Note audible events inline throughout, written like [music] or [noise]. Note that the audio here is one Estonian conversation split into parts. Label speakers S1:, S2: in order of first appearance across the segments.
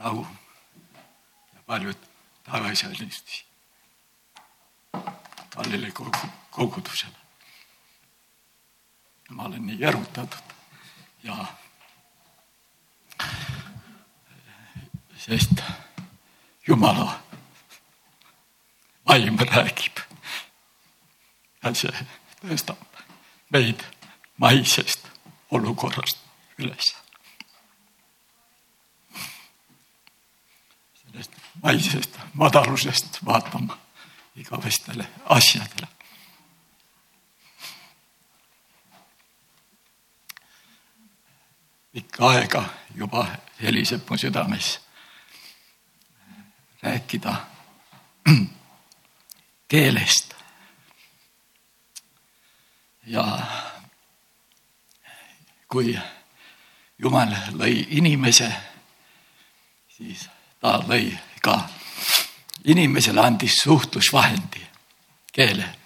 S1: rahu ja paljud tagasialistusi Galilee kogudusele. ma olen nii erutatud ja sest Jumala vaim räägib. ja see tõstab meid maisest olukorrast üles. Sellest maisest madalusest vaatama igavestele asjadele. pikka aega juba heliseb mu südames rääkida [clears throat] keelest. ja kui Jumal lõi inimese, siis ta lõi ka inimesele andis suhtlusvahendi, keele.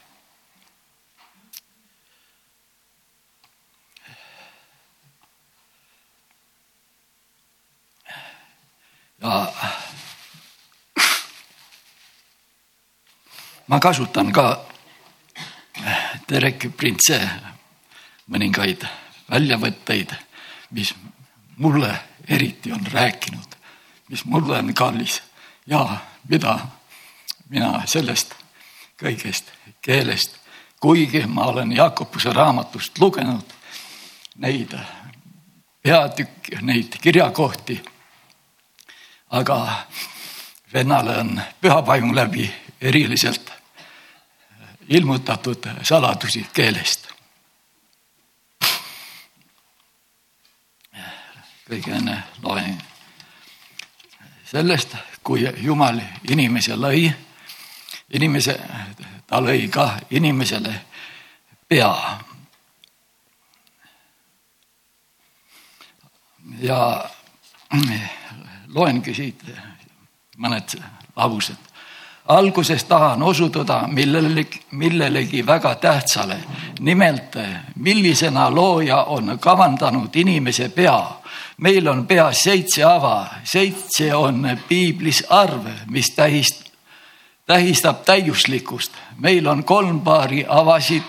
S1: ja ma kasutan ka Derek Printse mõningaid väljavõtteid, mis mulle eriti on rääkinud, mis mulle on kallis ja mida mina sellest kõigest keelest, kuigi ma olen Jakobuse raamatust lugenud neid peatükk, neid kirjakohti. aga vennale on pühapaim läbi eriliselt ilmutatud saladusi keelest. kõige enne loen sellest, kui Jumal inimese lõi, inimese, ta lõi ka inimesele pea. ja loengi siit mõned laused. Alguses tahan osutuda millelegi, millelegi väga tähtsale. nimelt, millisena looja on kavandanud inimese pea meil on peas seitse ava, seitse on piiblis arv, mis tähist, tähistab täiuslikkust. meil on kolm paari avasid,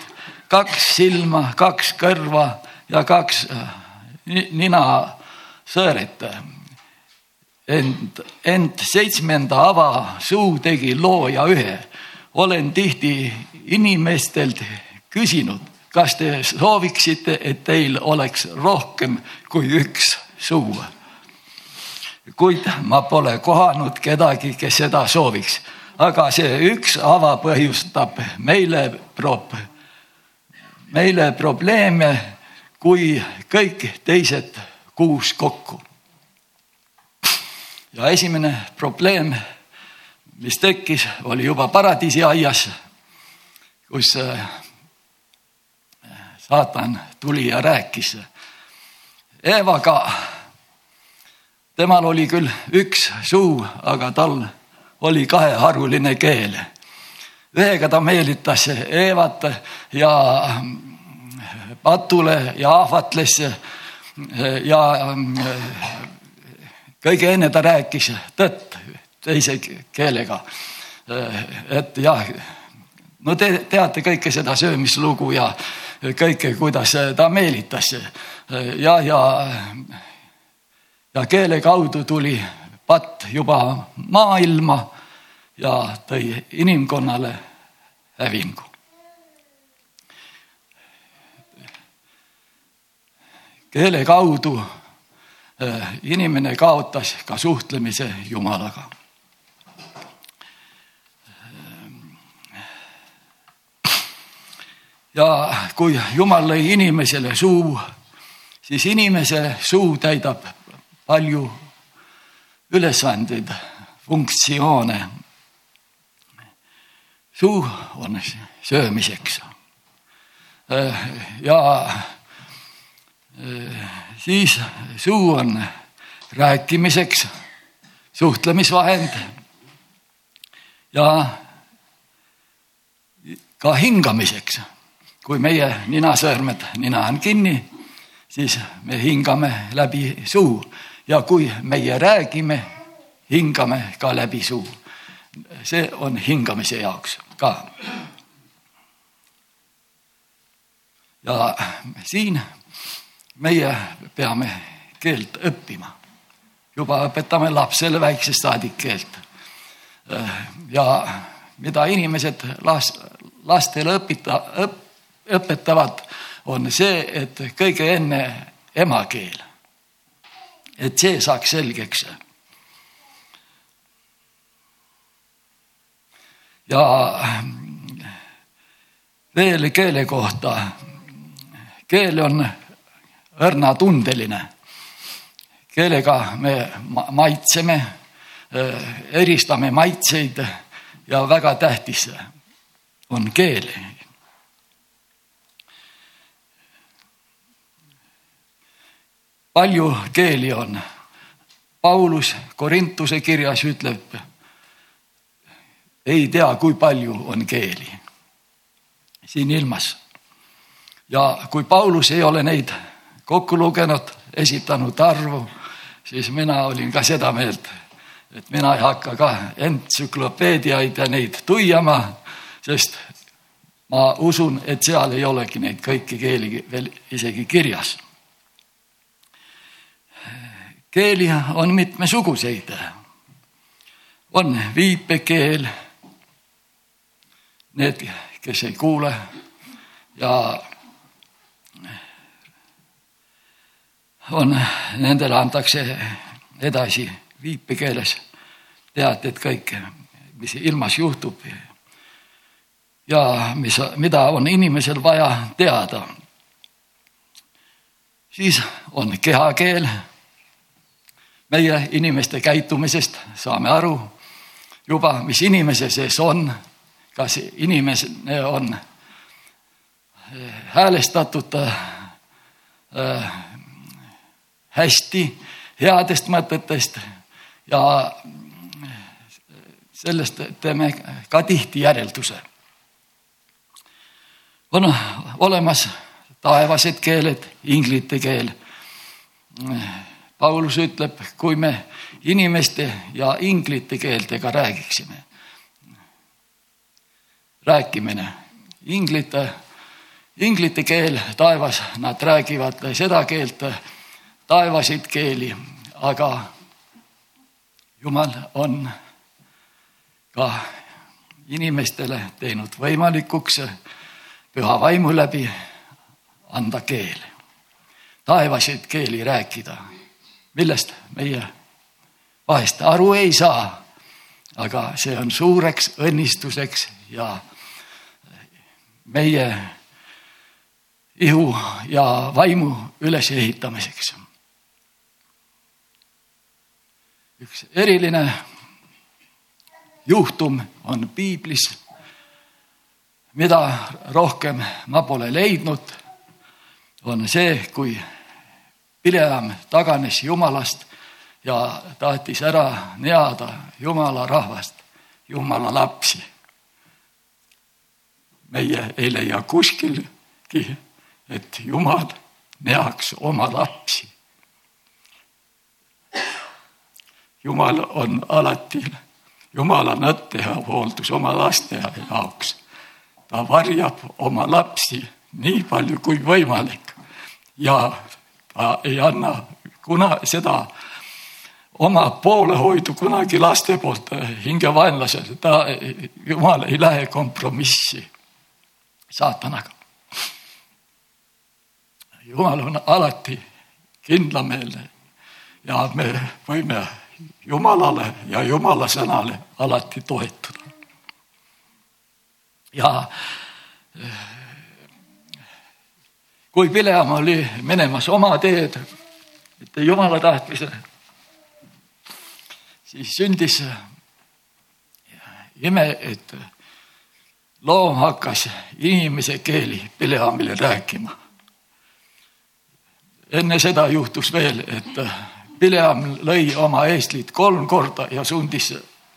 S1: kaks silma, kaks kõrva ja kaks äh, ninasõõret. Ent, ent seitsmenda ava suu tegi looja ühe. olen tihti inimestelt küsinud, kas te sooviksite, et teil oleks rohkem kui üks suu. kuid ma pole kohanud kedagi, kes seda sooviks, aga see üks ava põhjustab meile prob-, meile probleeme kui kõik teised kuus kokku. Ja esimene probleem, mis tekkis, oli juba paradiisiaias, kus äh, saatan tuli ja rääkis Eevaga, temal oli küll üks suu, aga tal oli kaheharuline keel. ühega ta meelitas Eevat ja patule ja ahvatles ja kõige enne ta rääkis tõtt teise keelega. et jah, no te teate kõike seda söömislugu ja kõike, kuidas ta meelitas ja, ja, ja keele kaudu tuli patt juba maailma ja tõi inimkonnale hävingu. keele kaudu inimene kaotas ka suhtlemise Jumalaga. ja kui Jumal lõi inimesele suu siis inimese suu täidab palju ülesandeid, funktsioone. suu on söömiseks. ja siis suu on rääkimiseks, suhtlemisvahend ja ka hingamiseks. kui meie ninasõõrmed, nina on kinni siis me hingame läbi suu ja kui meie räägime, hingame ka läbi suu. see on hingamise jaoks ka. ja siin meie peame keelt õppima. juba õpetame lapsele väiksest saadik keelt. ja mida inimesed last, lastele õpita, õp, õpetavad, on see, et kõige enne emakeel. et see saaks selgeks. ja veel keele kohta. keel on õrnatundeline. keelega me maitseme, eristame maitseid ja väga tähtis on keel. palju keeli on. Paulus Korintuse kirjas ütleb, ei tea, kui palju on keeli siin ilmas. ja kui Paulus ei ole neid kokku lugenud, esitanud arvu, siis mina olin ka seda meelt, et mina ei hakka ka entsüklopeediaid ja neid tuiama, sest ma usun, et seal ei olegi neid kõiki keeli veel isegi kirjas. keeli on mitmesuguseid. on viipekeel, need, kes ei kuule ja on, nendele antakse edasi viipekeeles teated kõik, mis ilmas juhtub. ja mis, mida on inimesel vaja teada. siis on kehakeel. meie inimeste käitumisest saame aru juba, mis inimese sees on. kas inimene on häälestatud äh, hästi headest mõtetest ja sellest teeme ka tihti järelduse. on olemas taevased keeled, inglite keel. Paulus ütleb, kui me inimeste ja inglite keeltega räägiksime. rääkimine, inglite, inglite keel taevas, nad räägivad seda keelt taevasid keeli, aga Jumal on ka inimestele teinud võimalikuks püha vaimu läbi anda keel, taevasid keeli rääkida, millest meie vahest aru ei saa. aga see on suureks õnnistuseks ja meie ihu ja vaimu ülesehitamiseks üks eriline juhtum on piiblis, mida rohkem ma pole leidnud, on see, kui Pileam taganes Jumalast ja tahtis ära neada Jumala rahvast, Jumala lapsi. meie ei leia kuskilgi, et Jumal neaks oma lapsi Jumal on alati Jumala nõtte ja hooldus oma laste jaoks. ta varjab oma lapsi nii palju kui võimalik ja ta ei anna kuna seda oma poolehoidu kunagi laste poolt hingevaenlasele, ta, Jumal ei lähe kompromissi saatanaga. Jumal on alati kindlameelne ja me võime Jumalale ja Jumala sõnale alati toetuda. ja eh, kui Pileam oli minemas oma teed, mitte Jumala tahtmisele, siis sündis ime, et loom hakkas inimese keeli Pileamile rääkima. enne seda juhtus veel, et Pileam lõi oma eestlid kolm korda ja sundis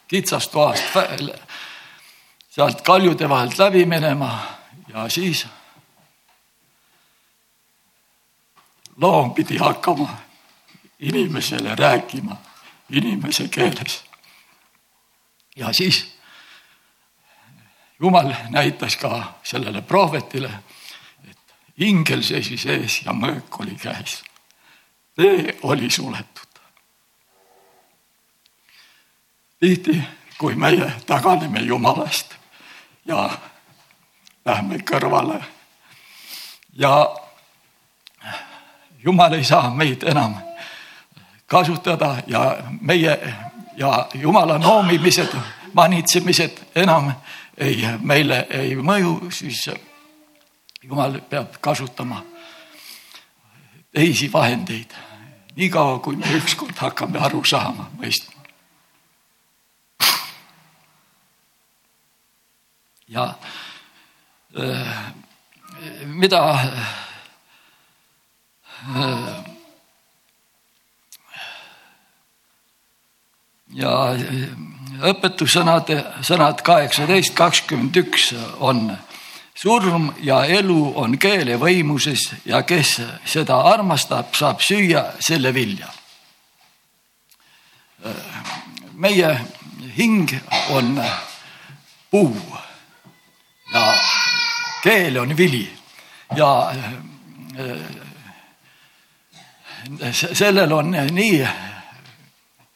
S1: kitsast toast sealt kaljude vahelt läbi minema ja siis loom pidi hakkama inimesele rääkima inimese keeles. ja siis Jumal näitas ka sellele prohvetile, et ingel seisis ees ja mõõk oli käes. Tee oli suletud. tihti, kui meie taganeme Jumalast ja lähme kõrvale ja Jumal ei saa meid enam kasutada ja meie ja Jumala noomimised, manitsemised enam ei, meile ei mõju, siis Jumal peab kasutama teisi vahendeid. Niikaua, kui me ükskord hakkame aru saama, mõistma. ja äh, mida äh, ja õpetussõnad, sõnad kaheksateist, kakskümmend üks on surm ja elu on keele võimuses ja kes seda armastab, saab süüa selle vilja. meie hing on puu ja keel on vili ja sellel on nii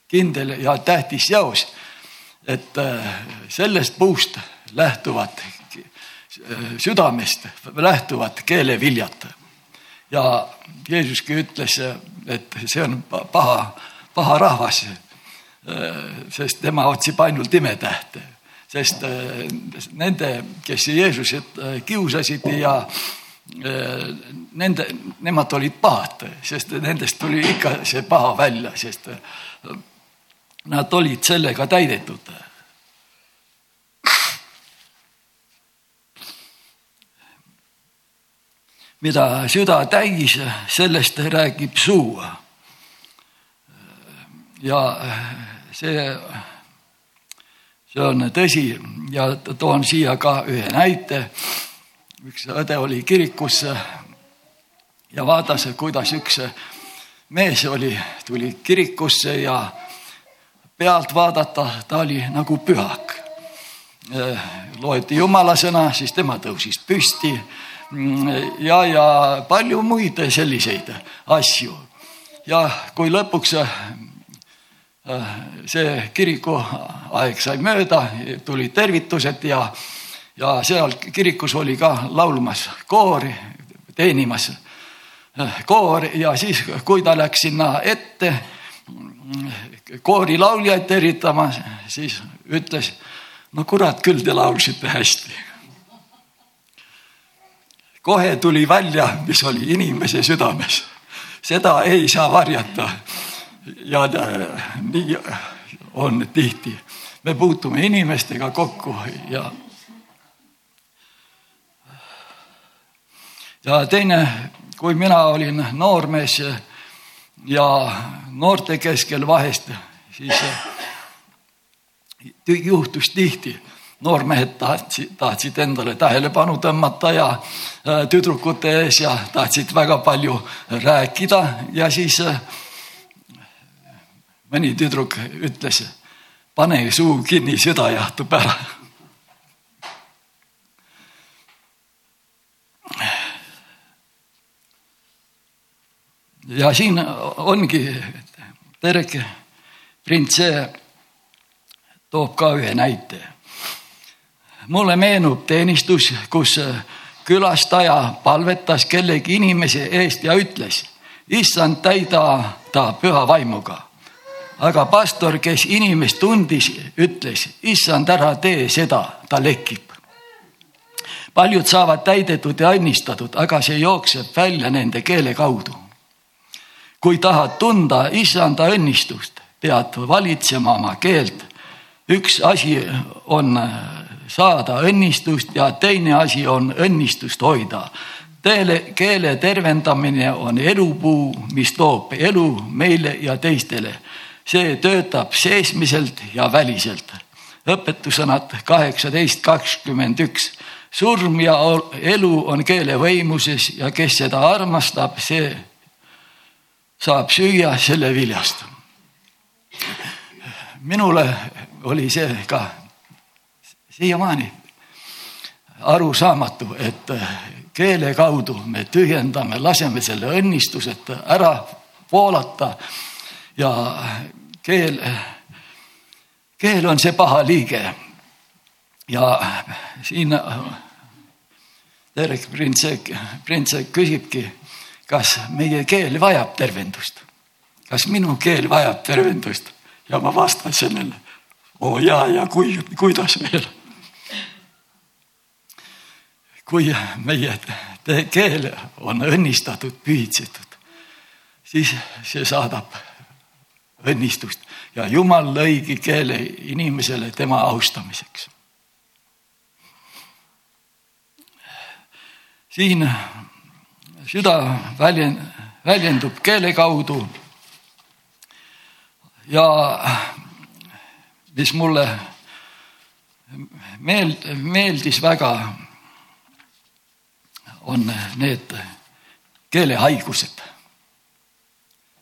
S1: kindel ja tähtis seos, et äh, sellest puust lähtuvad, äh, südamest lähtuvad keeleviljad. ja Jeesuski ütles, et see on paha, paha rahvas, sest tema otsib ainult imetähte, sest nende, kes Jeesuset kiusasid ja nende, nemad olid pahad, sest nendest tuli ikka see paha välja, sest nad olid sellega täidetud. Mida süda täis, sellest räägib suu. ja see, see on tõsi ja toon siia ka ühe näite. üks õde oli kirikus ja vaatas, kuidas üks mees oli, tuli kirikusse ja pealt vaadata, ta oli nagu pühak. Äh, loeti jumala sõna, siis tema tõusis püsti ja, ja palju muid selliseid asju. ja kui lõpuks äh, see kiriku aeg sai mööda, tulid tervitused ja, ja seal kirikus oli ka laulmas koor, teenimas äh, koor ja siis, kui ta läks sinna ette koorilauljaid tervitama, siis ütles, no kurat, küll te laulsite hästi. Kohe tuli välja, mis oli inimese südames, seda ei saa varjata. ja nii on tihti, me puutume inimestega kokku ja. ja teine, kui mina olin noormees ja noorte keskel vahest siis juhtus tihti, noormehed tahtsid, tahtsid endale tähelepanu tõmmata ja äh, tüdrukute ees ja tahtsid väga palju rääkida ja siis äh, mõni tüdruk ütles, pane suu kinni, süda jahtub ära ja siin ongi Terek Printse toob ka ühe näite. Mulle meenub teenistus, kus külastaja palvetas kellegi inimese eest ja ütles, issand, täida ta püha vaimuga. aga pastor, kes inimest tundis, ütles, issand, ära tee seda, ta lekib. paljud saavad täidetud ja õnnistatud, aga see jookseb välja nende keele kaudu kui tahad tunda issanda õnnistust, pead valitsema oma keelt. üks asi on saada õnnistust ja teine asi on õnnistust hoida. Teele, keele tervendamine on elupuu, mis toob elu meile ja teistele. see töötab seesmiselt ja väliselt. õpetussõnad kaheksateist, kakskümmend üks surm ja elu on keele võimuses ja kes seda armastab, see saab süüa selle viljast. minule oli see ka siiamaani arusaamatu, et keele kaudu me tühjendame, laseme selle õnnistuseta ära voolata ja keel, keel on see paha liige. ja siin Derek Printsek, Printsek küsibki, kas meie keel vajab tervendust, kas minu keel vajab tervendust ja ma vastan sellele, oo jaa ja kui, kuidas veel kui meie keel on õnnistatud, pühitsetud, siis see saadab õnnistust ja Jumal lõigi keele inimesele tema austamiseks. siin süda väljend, väljendub keele kaudu. ja mis mulle meeld-, meeldis väga on need keelehaigused,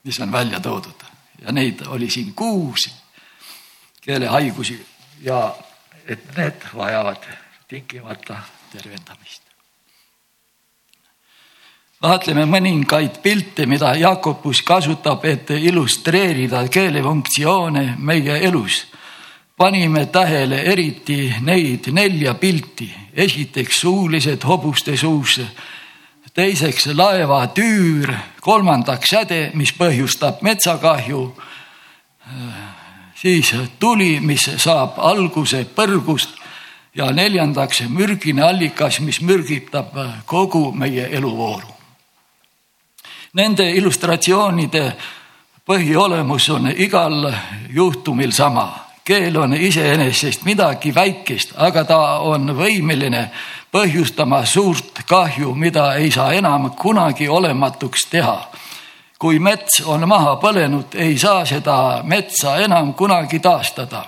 S1: mis on välja toodud ja neid oli siin kuus keelehaigusi ja et need vajavad tingimata tervendamist. vaatleme mõningaid pilte, mida Jakobus kasutab, et illustreerida keelefunktsioone meie elus panime tähele eriti neid nelja pilti. esiteks suulised hobuste suus, teiseks laeva tüür, kolmandaks säde, mis põhjustab metsakahju, siis tuli, mis saab alguse põrgust ja neljandaks mürgine allikas, mis mürgitab kogu meie eluvooru. Nende illustratsioonide põhiolemus on igal juhtumil sama keel on iseenesest midagi väikest, aga ta on võimeline põhjustama suurt kahju, mida ei saa enam kunagi olematuks teha. kui mets on maha põlenud, ei saa seda metsa enam kunagi taastada.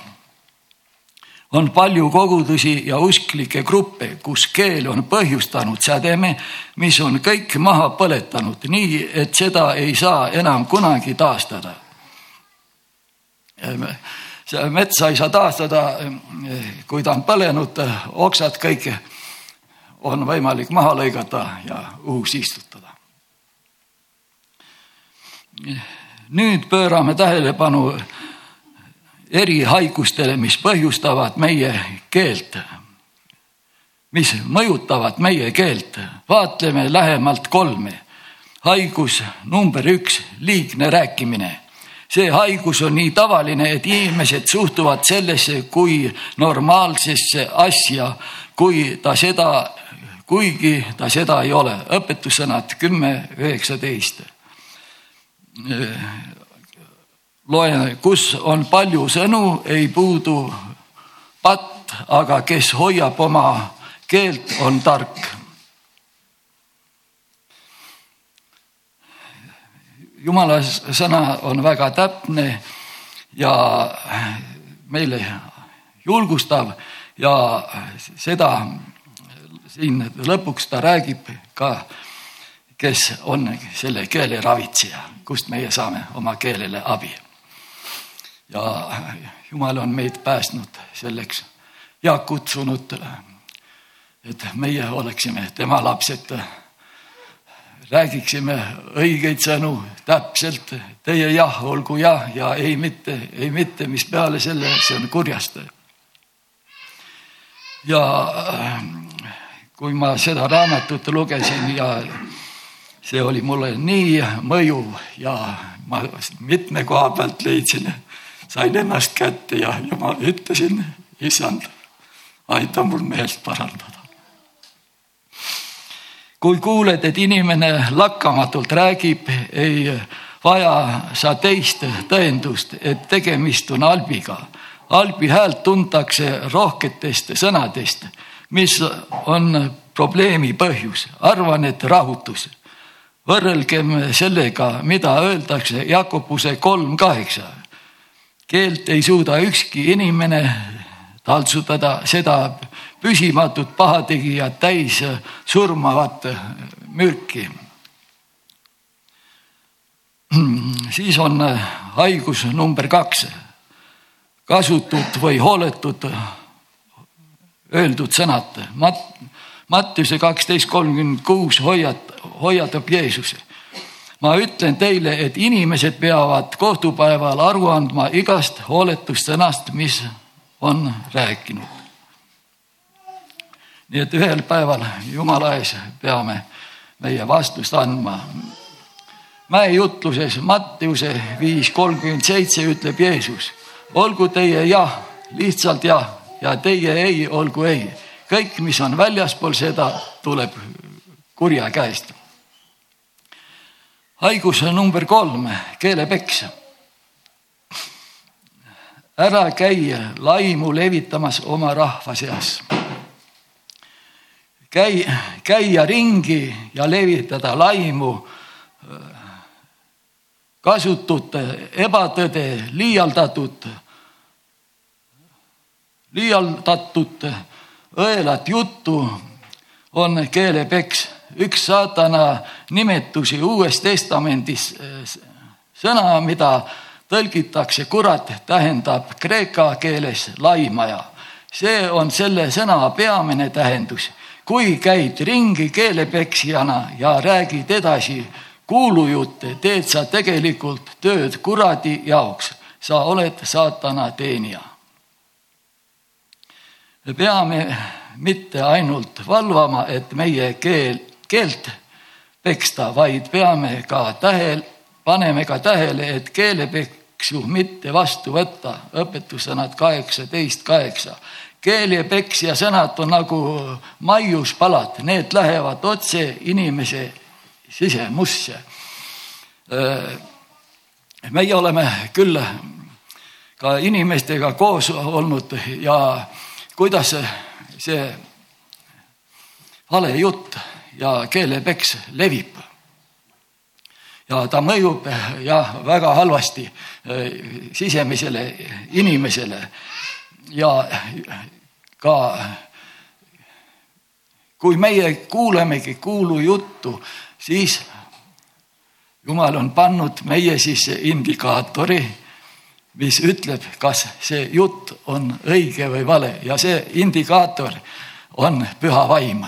S1: on palju kogudusi ja usklikke gruppe, kus keel on põhjustanud sädeme, mis on kõik maha põletanud, nii et seda ei saa enam kunagi taastada seda metsa ei saa taastada, kui ta on põlenud, oksad kõik on võimalik maha lõigata ja uus istutada. nüüd pöörame tähelepanu erihaigustele, mis põhjustavad meie keelt, mis mõjutavad meie keelt. vaatleme lähemalt kolme. haigus number üks, liigne rääkimine see haigus on nii tavaline, et inimesed suhtuvad sellesse kui normaalsesse asja, kui ta seda, kuigi ta seda ei ole. õpetussõnad kümme, üheksateist. loen, kus on palju sõnu, ei puudu patt, aga kes hoiab oma keelt, on tark jumala sõna on väga täpne ja meile julgustav ja seda siin lõpuks ta räägib ka, kes on selle keele ravitseja, kust meie saame oma keelele abi. ja Jumal on meid päästnud selleks ja kutsunud, et meie oleksime tema lapsed räägiksime õigeid sõnu täpselt. Teie jah, olgu jah ja ei mitte, ei mitte, mis peale selle, see on kurjastaja. ja äh, kui ma seda raamatut lugesin ja see oli mulle nii mõjuv ja ma mitme koha pealt leidsin, sain ennast kätte ja, ja ma ütlesin, issand, aita mul meelt parandada kui kuuled, et inimene lakkamatult räägib, ei vaja sa teist tõendust, et tegemist on albiga. albi häält tuntakse rohketest sõnadest, mis on probleemi põhjus. arvan, et rahutus. võrrelgem sellega, mida öeldakse Jakobuse kolm kaheksa. keelt ei suuda ükski inimene taltsutada, seda püsimatut pahategijat täis surmavat mürki. [clears throat] siis on haigus number kaks, kasutud või hooletud öeldud sõnad. Mat-, Mattiuse kaksteist kolmkümmend kuus hoiat-, hoiatab Jeesuse. ma ütlen teile, et inimesed peavad kohtupäeval aru andma igast hooletust sõnast, mis on rääkinud. Nii et ühel päeval Jumala ees peame meie vastust andma. mäejutluses Mattiuse viis kolmkümmend seitse ütleb Jeesus, olgu teie jah, lihtsalt jah ja teie ei olgu ei. kõik, mis on väljaspool seda, tuleb kurja käest. haigus number kolm, keelepeks. ära käi laimu levitamas oma rahva seas käi, käia ringi ja levitada laimu, kasutut ebatõde, liialdatud, liialdatud õelat juttu on keelepeks. üks saatana nimetusi Uues Testamendis sõna, mida tõlgitakse kurat, tähendab kreeka keeles laimaja. see on selle sõna peamine tähendus kui käid ringi keelepeksjana ja räägid edasi kuulujutte, teed sa tegelikult tööd kuradi jaoks. sa oled saatana teenija. me peame mitte ainult valvama, et meie keel, keelt peksta, vaid peame ka tähele, paneme ka tähele, et keelepeksu mitte vastu võtta. õpetussõnad kaheksateist kaheksa keel ja peks ja sõnad on nagu maiuspalad, need lähevad otse inimese sisemusse. meie oleme küll ka inimestega koos olnud ja kuidas see vale jutt ja keelepeks levib. ja ta mõjub jah, väga halvasti sisemisele inimesele ja ka kui meie kuulemegi kuulujuttu, siis Jumal on pannud meie sisse indikaatori, mis ütleb, kas see jutt on õige või vale ja see indikaator on püha vaim.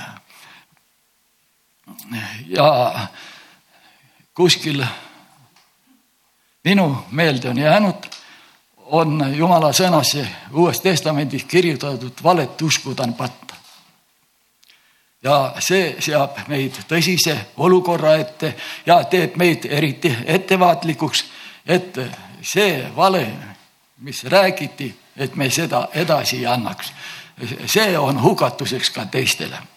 S1: ja kuskil minu meelde on jäänud on Jumala sõnas Uues Testamendis kirjutatud valet uskuda on patt. ja see seab meid tõsise olukorra ette ja teeb meid eriti ettevaatlikuks, et see vale, mis räägiti, et me seda edasi ei annaks. see on hukatuseks ka teistele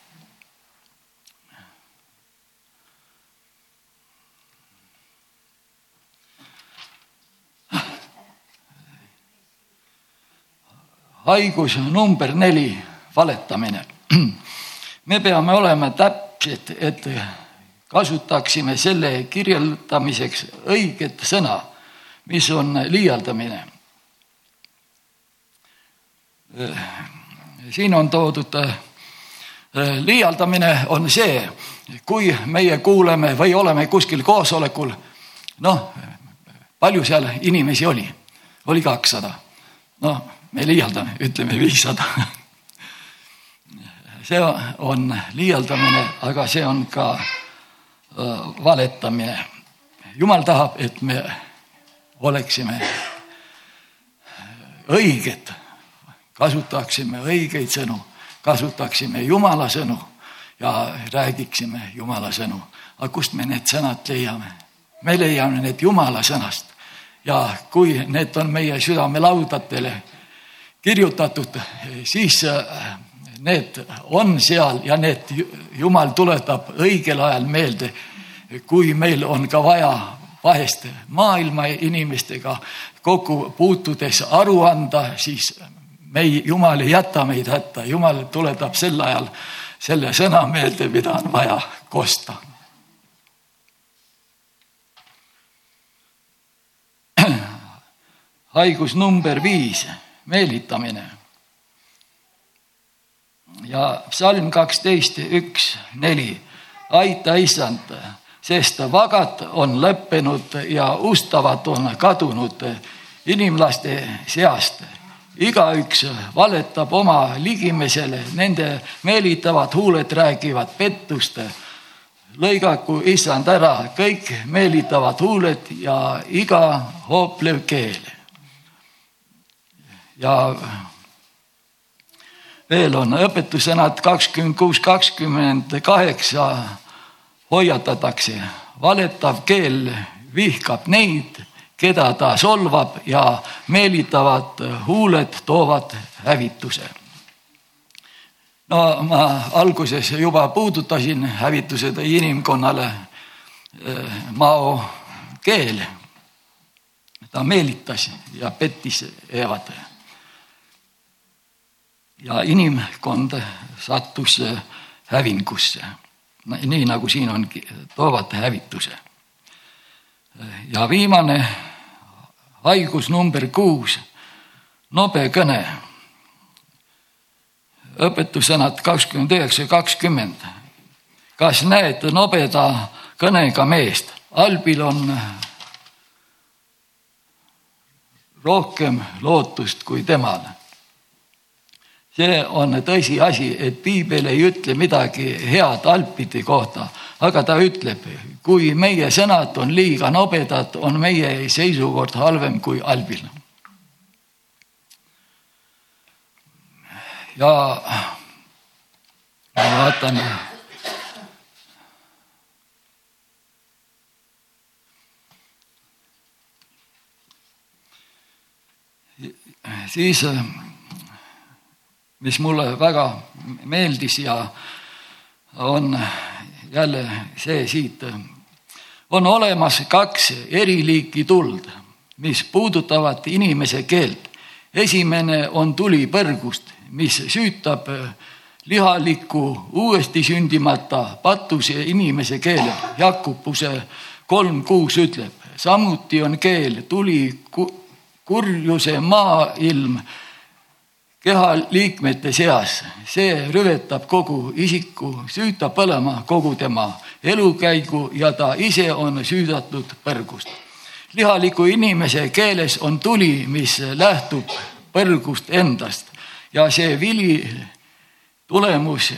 S1: haigus number neli, valetamine. [clears throat] me peame olema täpsed, et kasutaksime selle kirjeldamiseks õiget sõna, mis on liialdamine. siin on toodud, liialdamine on see, kui meie kuuleme või oleme kuskil koosolekul, noh, palju seal inimesi oli, oli kakssada, noh me liialdame, ütleme viissada. see on liialdamine, aga see on ka valetamine. jumal tahab, et me oleksime õiged, kasutaksime õigeid sõnu, kasutaksime Jumala sõnu ja räägiksime Jumala sõnu. aga kust me need sõnad leiame? me leiame need Jumala sõnast ja kui need on meie südamelaudadele kirjutatud, siis äh, need on seal ja need Jumal tuletab õigel ajal meelde, kui meil on ka vaja vahest maailma inimestega kokku puutudes aru anda, siis me ei, Jumal ei jäta meid hätta, Jumal tuletab sel ajal selle sõna meelde, mida on vaja kosta. [clears throat] haigus number viis meelitamine. ja psalm kaksteist, üks, neli, aita issand, sest vagad on lõppenud ja ustavad on kadunud inimlaste seast. igaüks valetab oma ligimesele, nende meelitavad huuled räägivad pettust. lõigaku issand ära kõik meelitavad huuled ja iga hooplev keel. Ja veel on õpetussõnad kakskümmend kuus, kakskümmend kaheksa hoiatatakse, valetav keel vihkab neid keda ta solvab ja meelitavad huuled toovad hävituse. no ma alguses juba puudutasin hävituse tõi inimkonnale eh, Mao keel. ta meelitas ja pettis Eevat. Ja inimkond sattus hävingusse. nii nagu siin on, toovad hävituse. ja viimane haigus number kuus, nobe kõne. õpetussõnad kakskümmend üheksa ja kakskümmend. kas näed nobeda kõnega meest, albil on rohkem lootust kui temal. See on tõsiasi, et piibel ei ütle midagi head alpide kohta aga ta ütleb, kui meie sõnad on liiga nobedad, on meie seisukord halvem kui albil. ja ma vaatan. siis, mis mulle väga meeldis ja on jälle see siit. on olemas kaks eri liiki tuld, mis puudutavad inimese keelt. esimene on tuli põrgust, mis süütab lihaliku uuesti sündimata patuse inimese keele. Jakubuse kolm kuus ütleb, samuti on keel tuli kurjuse maailm kehaliikmete seas, see rüvetab kogu isiku, süütab põlema kogu tema elukäigu ja ta ise on süüdatud põrgust. lihaliku inimese keeles on tuli, mis lähtub põrgust endast. Ja see vili tulemus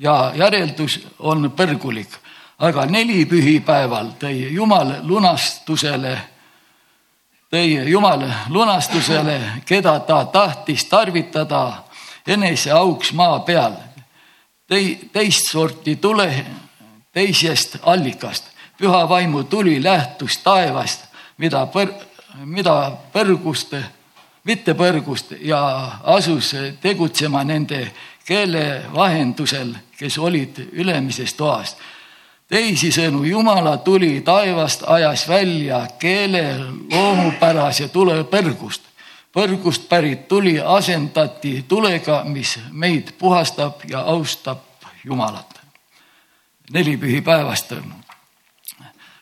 S1: ja järeldus on põrgulik, aga nelipühipäeval tõi Jumal lunastusele tõi Jumal lunastusele, keda ta tahtis tarvitada enese auks maa peal. tõi teist sorti tule teisest allikast. püha vaimu tuli lähtus taevast, mida põr-, mida põrgust, mitte põrgust ja asus tegutsema nende keele vahendusel, kes olid ülemises toas teisisõnu, Jumala tuli taevast ajas välja keele loomupärase tule põrgust. põrgust pärit tuli asendati tulega, mis meid puhastab ja austab Jumalat. neli pühipäevast.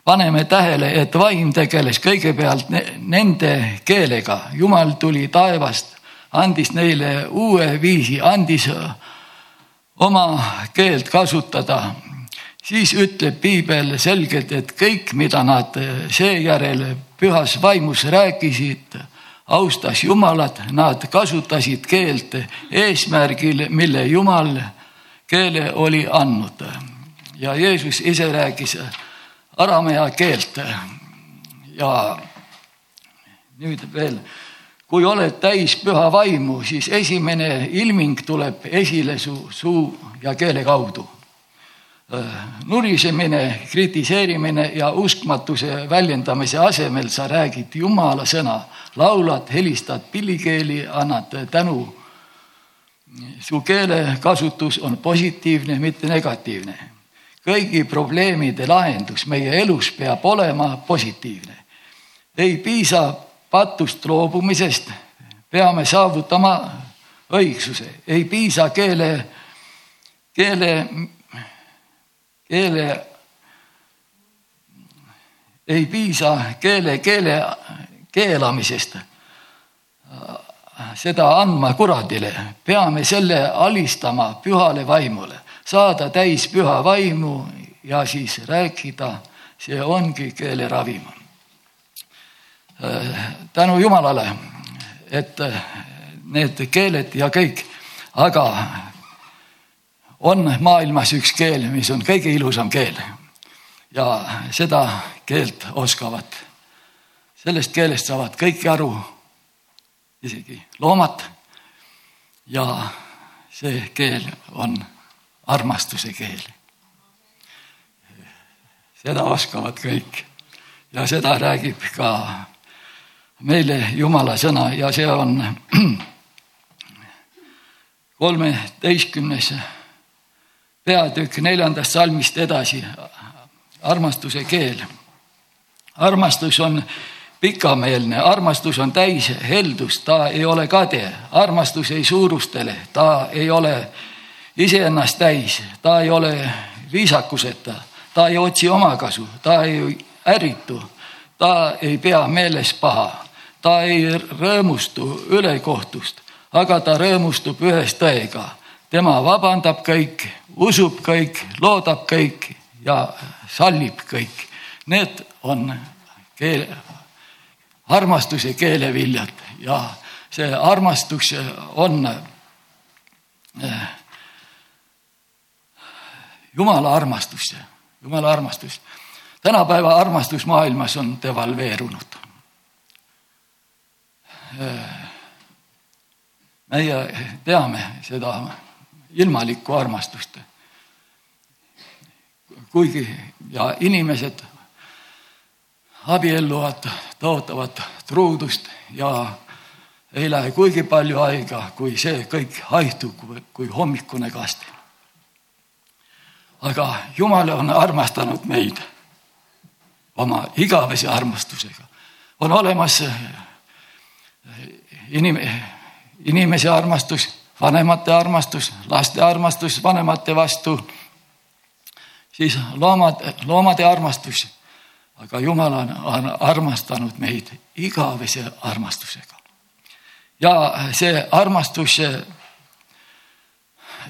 S1: paneme tähele, et vaim tegeles kõigepealt nende keelega, Jumal tuli taevast, andis neile uue viisi, andis oma keelt kasutada siis ütleb piibel selgelt, et kõik, mida nad seejärel pühas vaimus rääkisid, austas Jumalat, nad kasutasid keelt eesmärgil, mille Jumal keele oli andnud. ja Jeesus ise rääkis aramea keelt. ja nüüd veel, kui oled täis püha vaimu, siis esimene ilming tuleb esile su suu ja keele kaudu nurisemine, kritiseerimine ja uskmatuse väljendamise asemel sa räägid Jumala sõna, laulad, helistad pillikeeli, annad tänu. su keelekasutus on positiivne, mitte negatiivne. kõigi probleemide lahendus meie elus peab olema positiivne. ei piisa patust loobumisest, peame saavutama õigsuse, ei piisa keele, keele keele, ei piisa keele, keele keelamisest, seda andma kuradile, peame selle alistama pühale vaimule, saada täis püha vaimu ja siis rääkida, see ongi keele ravim. tänu Jumalale, et need keeled ja kõik, aga on maailmas üks keel, mis on kõige ilusam keel ja seda keelt oskavad. sellest keelest saavad kõik aru, isegi loomad. ja see keel on armastuse keel. seda oskavad kõik ja seda räägib ka meile Jumala sõna ja see on [clears throat] kolmeteistkümnes peatükk neljandast salmist edasi. armastuse keel. armastus on pikameelne, armastus on täis heldust, ta ei ole kade, armastus ei suurustele, ta ei ole iseennast täis, ta ei ole viisakuseta, ta ei otsi omakasu, ta ei ärritu, ta ei pea meeles paha, ta ei rõõmustu ülekohtust, aga ta rõõmustub ühes tõega. Tema vabandab kõik, usub kõik, loodab kõik ja sallib kõik. Need on keel, armastuse keeleviljad ja see armastus on äh, Jumala armastus, Jumala armastus. tänapäeva armastus maailmas on devalveerunud. meie teame seda ilmalikku armastust. kuigi ja inimesed abielluvad, tõotavad truudust ja ei lähe kuigi palju aega, kui see kõik haihtub kui hommikune kaste aga Jumal on armastanud meid oma igavese armastusega. on olemas inim-, inimese armastus, vanemate armastus, laste armastus vanemate vastu, siis loomad, loomade armastus. aga Jumal on, on armastanud meid igavese armastusega. ja see armastus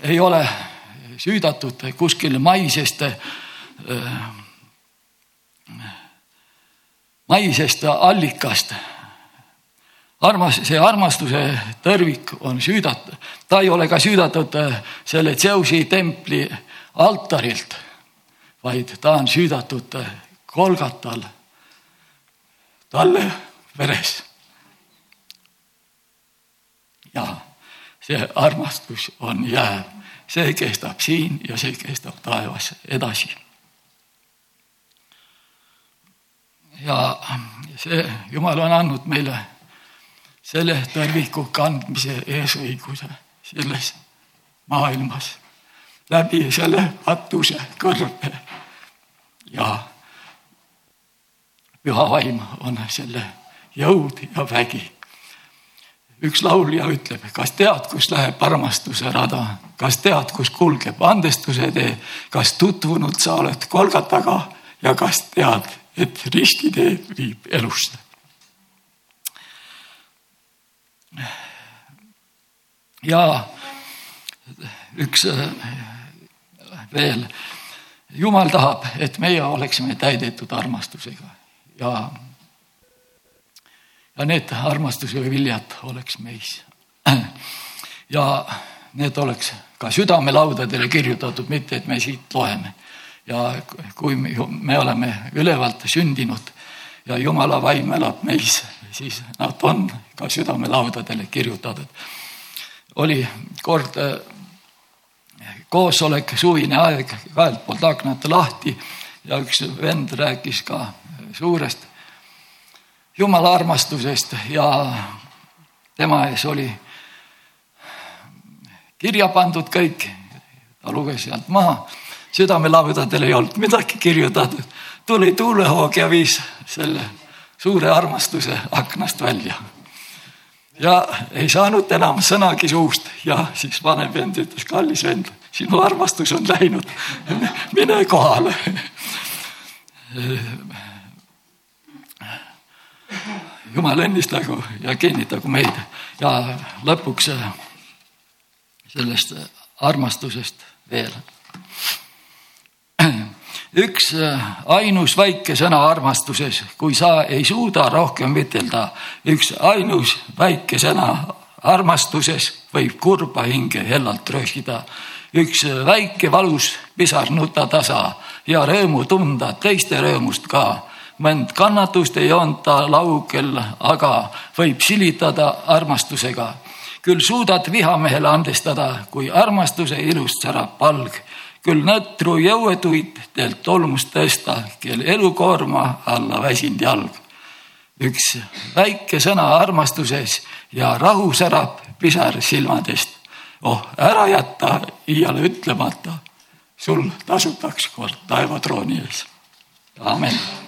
S1: ei ole süüdatud kuskil maisest, äh, maisest allikast. Armas, see armastuse tõrvik on süüdatud, ta ei ole ka süüdatud äh, selle Zeusi templi altarilt, vaid ta on süüdatud Kolgatal talle veres. ja see armastus on jääv see kestab siin ja see kestab taevas edasi. ja see Jumal on andnud meile selle tõrviku kandmise eesõiguse selles maailmas. Läbi selle katuse kõrbe ja püha vaim on selle jõud ja vägi. Üks laulja ütleb, kas tead, kus läheb armastuse rada, kas tead, kus kulgeb andestuse tee, kas tutvunud sa oled Kolgataga ja kas tead, et ristitee viib elusse. Ja üks äh, veel, Jumal tahab, et meie oleksime täidetud armastusega ja ja need armastuse viljad oleks meis. [clears throat] ja need oleks ka südamelaudadele kirjutatud, mitte et me siit loeme. ja kui me oleme ülevalt sündinud ja Jumala vaim elab meis, siis nad on ka südamelaudadele kirjutatud. oli kord äh, koosolek, suvine aeg, kahelt poolt aknad lahti ja üks vend rääkis ka suurest Jumala armastusest ja tema ees oli kirja pandud kõik. ta luges sealt maha, südamelaudadel ei olnud midagi kirjutatud. tuli tuulehoog ja viis selle suure armastuse aknast välja. ja ei saanud enam sõnagi suust ja siis vanem vend ütles, kallis vend, sinu armastus on läinud, mine kohale jumal õnnistagu ja kinnitagu meid ja lõpuks sellest armastusest veel. Üks äh, ainus väike sõna armastuses, kui sa ei suuda rohkem ütelda, üks ainus väike sõna armastuses võib kurba hinge hellalt röhkida. üks väike valus pisar nuta tasa ja rõõmu tunda teiste rõõmust ka. mõnd kannatust ei joonta laugel, aga võib silitada armastusega. küll suudad vihamehele andestada, kui armastuse ilust särab palg küll nõtru jõuetuid teelt tolmust tõsta, kel elukoorma alla väsinud jalg. üks väike sõna armastuses ja rahu särab pisar silmadest. oh, ära jäta iiale ütlemata. sul tasutaks kord taevatrooni ees. amen